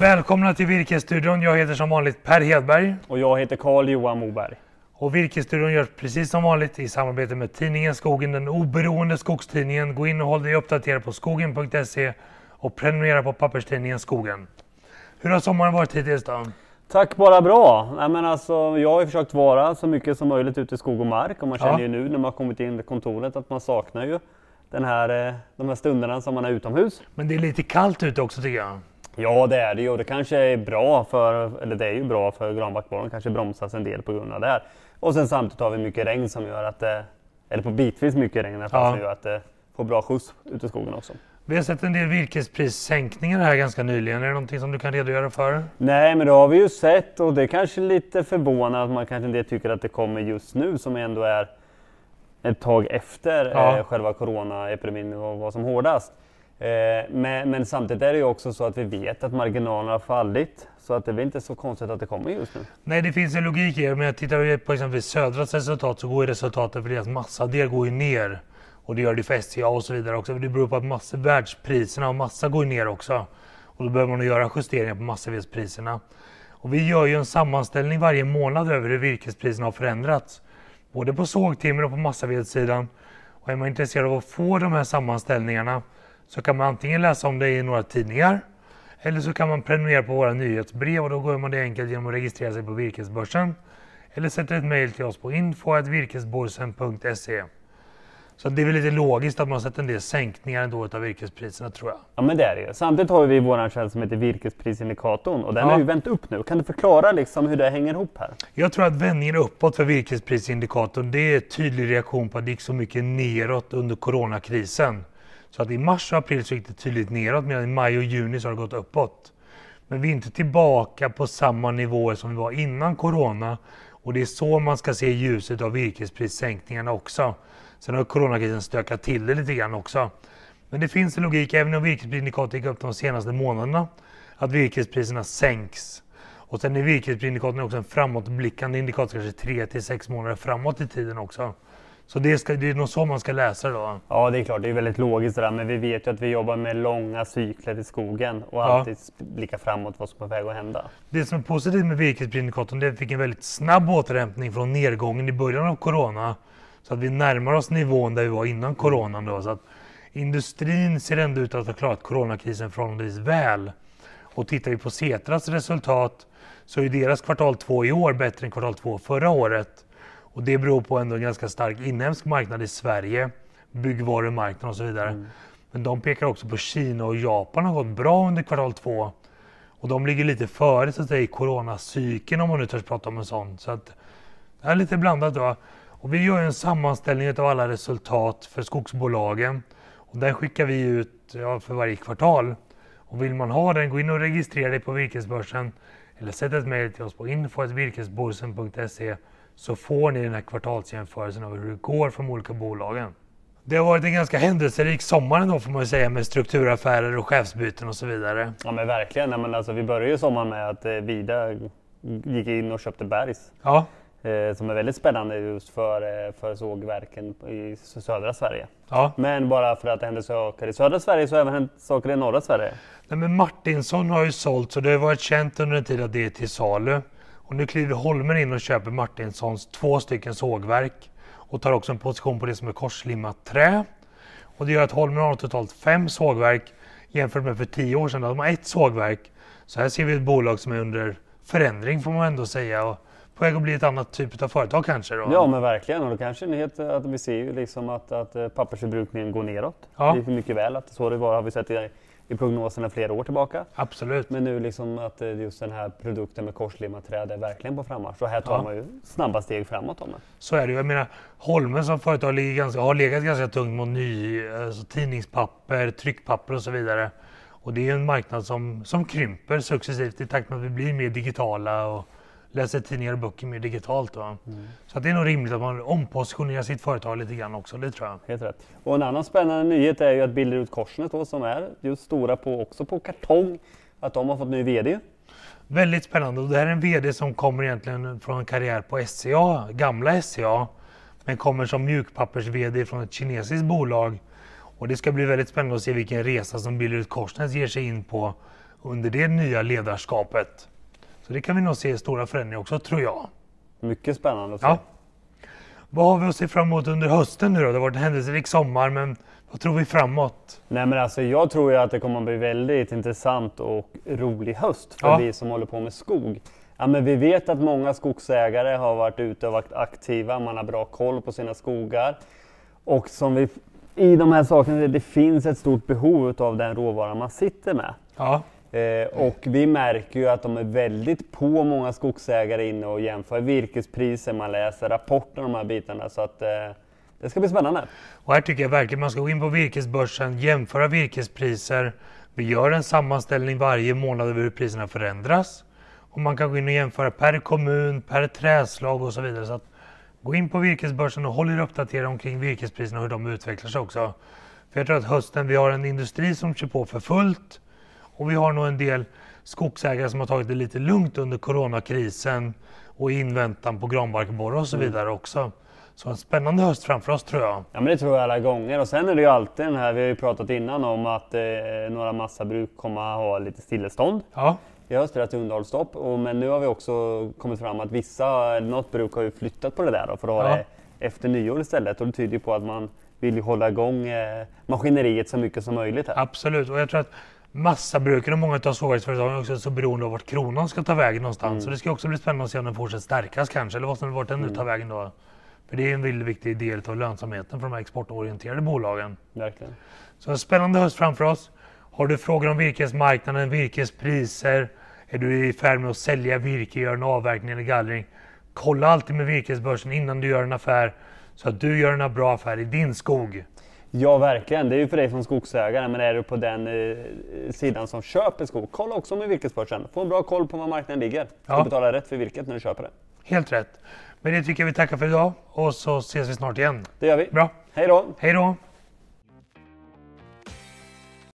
Välkomna till Virkesstudion. Jag heter som vanligt Per Hedberg. Och jag heter Carl Johan Moberg. Och Virkesstudion görs precis som vanligt i samarbete med tidningen Skogen, den oberoende skogstidningen. Gå in och håll dig uppdaterad på skogen.se och prenumerera på papperstidningen Skogen. Hur har sommaren varit hittills då? Tack bara bra! Nej, men alltså, jag har ju försökt vara så mycket som möjligt ute i skog och mark och man känner Ja. ju nu när man kommit in i kontoret att man saknar ju den här, eh, de här stunderna som man är utomhus. Men det är lite kallt ute också tycker jag. Ja det är det ju och det kanske är bra för, eller det är ju bra för granbarkborren, kanske bromsas en del på grund av det här. Och sen samtidigt har vi mycket regn som gör att det, eller på bitvis mycket regn i alla fall, som gör att det får bra skjuts ute i skogen också. Vi har sett en del virkesprissänkningar här ganska nyligen. Är det någonting som du kan redogöra för? Nej, men det har vi ju sett och det är kanske lite förvånande att man kanske inte tycker att det kommer just nu som ändå är ett tag efter Ja. eh, själva coronaepidemin var som hårdast. Eh, men, men samtidigt är det ju också så att vi vet att marginalerna har fallit så att det är väl inte så konstigt att det kommer just nu. Nej, det finns en logik i det, men tittar vi på exempelvis Södras resultat så går ju resultatet för deras massadel går ju ner. Och det gör det för SCA och så vidare också. Det beror på att massa, världspriserna och massa går ner också. Och då behöver man göra justeringar på massavedspriserna. Och vi gör ju en sammanställning varje månad över hur virkespriserna har förändrats. Både på sågtimmer och på massavedssidan. Och är man intresserad av att få de här sammanställningarna så kan man antingen läsa om det i några tidningar eller så kan man prenumerera på våra nyhetsbrev och då går man det enkelt genom att registrera sig på Virkesbörsen. Eller sätta ett mejl till oss på info.virkesborsen.se. Så det är väl lite logiskt att man har sett en del sänkningar ändå utav virkespriserna tror jag. Ja men det är det. Samtidigt har vi vår tjänst som heter virkesprisindikatorn och den Ja. har ju vänt upp nu. Kan du förklara liksom hur det hänger ihop här? Jag tror att vändningen uppåt för virkesprisindikatorn det är en tydlig reaktion på att det gick så mycket neråt under coronakrisen. Så att i mars och april så gick det tydligt neråt medan i maj och juni så har det gått uppåt. Men vi är inte tillbaka på samma nivåer som vi var innan corona. Och det är så man ska se ljuset av virkesprissänkningarna också. Sen har coronakrisen stökat till det lite grann också. Men det finns en logik, även om virkesprisindikatorn gick upp de senaste månaderna, att virkespriserna sänks. Och sen är virkesprisindikatorn också en framåtblickande indikator, kanske 3 till 6 månader framåt i tiden också. Så det, ska, det är nog så man ska läsa det då. Ja, det är klart, det är väldigt logiskt det där, men vi vet ju att vi jobbar med långa cykler i skogen och alltid blicka framåt vad som är på väg att hända. Det som är positivt med virkesprisindikatorn det är att vi fick en väldigt snabb återhämtning från nedgången i början av corona. Så att vi närmar oss nivån där vi var innan coronan. Då, så att industrin ser ändå ut att ha klarat coronakrisen förhållandevis väl. Och tittar vi på Setras resultat så är deras kvartal två i år bättre än kvartal två förra året. Och det beror på ändå en ganska stark inhemsk marknad i Sverige, byggvarumarknad och så vidare. Men de pekar också på Kina och Japan har gått bra under kvartal två. Och de ligger lite före så att säga, i coronacykeln om man nu törs prata om en sån. Så att det är lite blandat då. Och vi gör en sammanställning av alla resultat för skogsbolagen. Och den skickar vi ut ja, för varje kvartal. Och vill man ha den, gå in och registrera dig på Virkesbörsen eller sätt ett mejl till oss på info.virkesborsen.se så får ni den här kvartalsjämförelsen av hur det går för de olika bolagen. Det har varit en ganska händelserik sommar ändå får man säga med strukturaffärer och chefsbyten och så vidare. Ja men verkligen, Nej, men alltså, vi började ju sommaren med att eh, Vida gick in och köpte Bergs. Ja, Eh, som är väldigt spännande just för, eh, för sågverken i södra Sverige. ja. Men bara för att det händer saker i södra Sverige så har även hänt saker i norra Sverige. Nej, men Martinsson har ju sålt så det har varit känt under en tid att det är till salu. Och nu kliver Holmen in och köper Martinssons två stycken sågverk och tar också en position på det som är korslimmat trä. Och det gör att Holmen har totalt fem sågverk jämfört med för tio år sedan de har ett sågverk. Så här ser vi ett bolag som är under förändring får man ändå säga och på väg att bli ett annat typ av företag kanske. Då. Ja men verkligen och då kanske en nyhet att vi ser ju liksom att, att eh, pappersförbrukningen går neråt. Ja. Det är mycket väl att så det var har vi sett i, i prognoserna flera år tillbaka. Absolut. Men nu liksom att eh, just den här produkten med korslimmat träd är verkligen på frammarsch. Så här tar Ja. man ju snabba steg framåt. Om det. Så är det ju. Jag menar, Holmen som företag ligger ganska, har legat ganska tungt mot ny, alltså tidningspapper, tryckpapper och så vidare. Och det är en marknad som, som krymper successivt i takt med att vi blir mer digitala och läser tidningar och böcker mer digitalt. Då. Så att det är nog rimligt att man ompositionerar sitt företag lite grann också, det tror jag. Helt rätt. Och en annan spännande nyhet är ju att Billerud Korsnäs då, som är just stora på, också på kartong, att de har fått ny VD. Väldigt spännande och det här är en VD som kommer egentligen från en karriär på SCA, gamla SCA. Men kommer som mjukpappers-VD från ett kinesiskt bolag. Och det ska bli väldigt spännande att se vilken resa som Billerud Korsnäs ger sig in på under det nya ledarskapet. Så det kan vi nog se stora förändringar också tror jag. Mycket spännande att se. Ja. Vad har vi att se fram emot under hösten nu då? Det har varit en händelserik sommar men vad tror vi framåt? Nej men alltså jag tror ju att det kommer att bli väldigt intressant och rolig höst för Ja. vi som håller på med skog. Ja, men vi vet att många skogsägare har varit ute och varit aktiva, man har bra koll på sina skogar. Och som vi, i de här sakerna, det finns ett stort behov av den råvara man sitter med. Ja, Eh, och vi märker ju att de är väldigt på många skogsägare inne och jämför virkespriser, man läser rapporter om de här bitarna. Så att eh, det ska bli spännande. och här tycker jag verkligen man ska gå in på virkesbörsen, jämföra virkespriser. Vi gör en sammanställning varje månad över hur priserna förändras. Och man kan gå in och jämföra per kommun, per träslag och så vidare. Så att gå in på virkesbörsen och håll er uppdaterade omkring virkespriserna och hur de utvecklar sig också. För jag tror att hösten, vi har en industri som kör på för fullt. Och vi har nog en del skogsägare som har tagit det lite lugnt under coronakrisen och i inväntan på granbarkborre och så vidare också. Så en spännande höst framför oss tror jag. Ja men det tror jag alla gånger. Och sen är det ju alltid den här, vi har ju pratat innan om att eh, några massabruk kommer att ha lite stillestånd. Ja, i höst, rätt underhållsstopp. Och, men nu har vi också kommit fram att vissa, något bruk har ju flyttat på det där då, för att ha Ja. det efter nyår istället. Och det tyder ju på att man vill ju hålla igång eh, maskineriet så mycket som möjligt. Här. absolut. Och jag tror att massabruken och många av sågverksföretagen är också så beroende av vart kronan ska ta vägen någonstans. Så det ska också bli spännande att se om den fortsätter stärkas kanske, eller vad som vart den nu tar vägen då. För det är en väldigt viktig del av lönsamheten för de här exportorienterade bolagen. Verkligen. Så en spännande höst framför oss. Har du frågor om virkesmarknaden, virkespriser, är du i färd med att sälja virke, göra en avverkning eller gallring. Kolla alltid med virkesbörsen innan du gör en affär så att du gör en bra affär i din skog. Ja, verkligen. Det är ju för dig som skogsägare, men är du på den eh, sidan som köper skog, kolla också med virkesbörsen. Få en bra koll på var marknaden ligger. Ja. Och betala rätt för virket när du köper det. Helt rätt. Men det tycker jag vi tackar för idag och så ses vi snart igen. Det gör vi. Bra. Hej då! Hej då!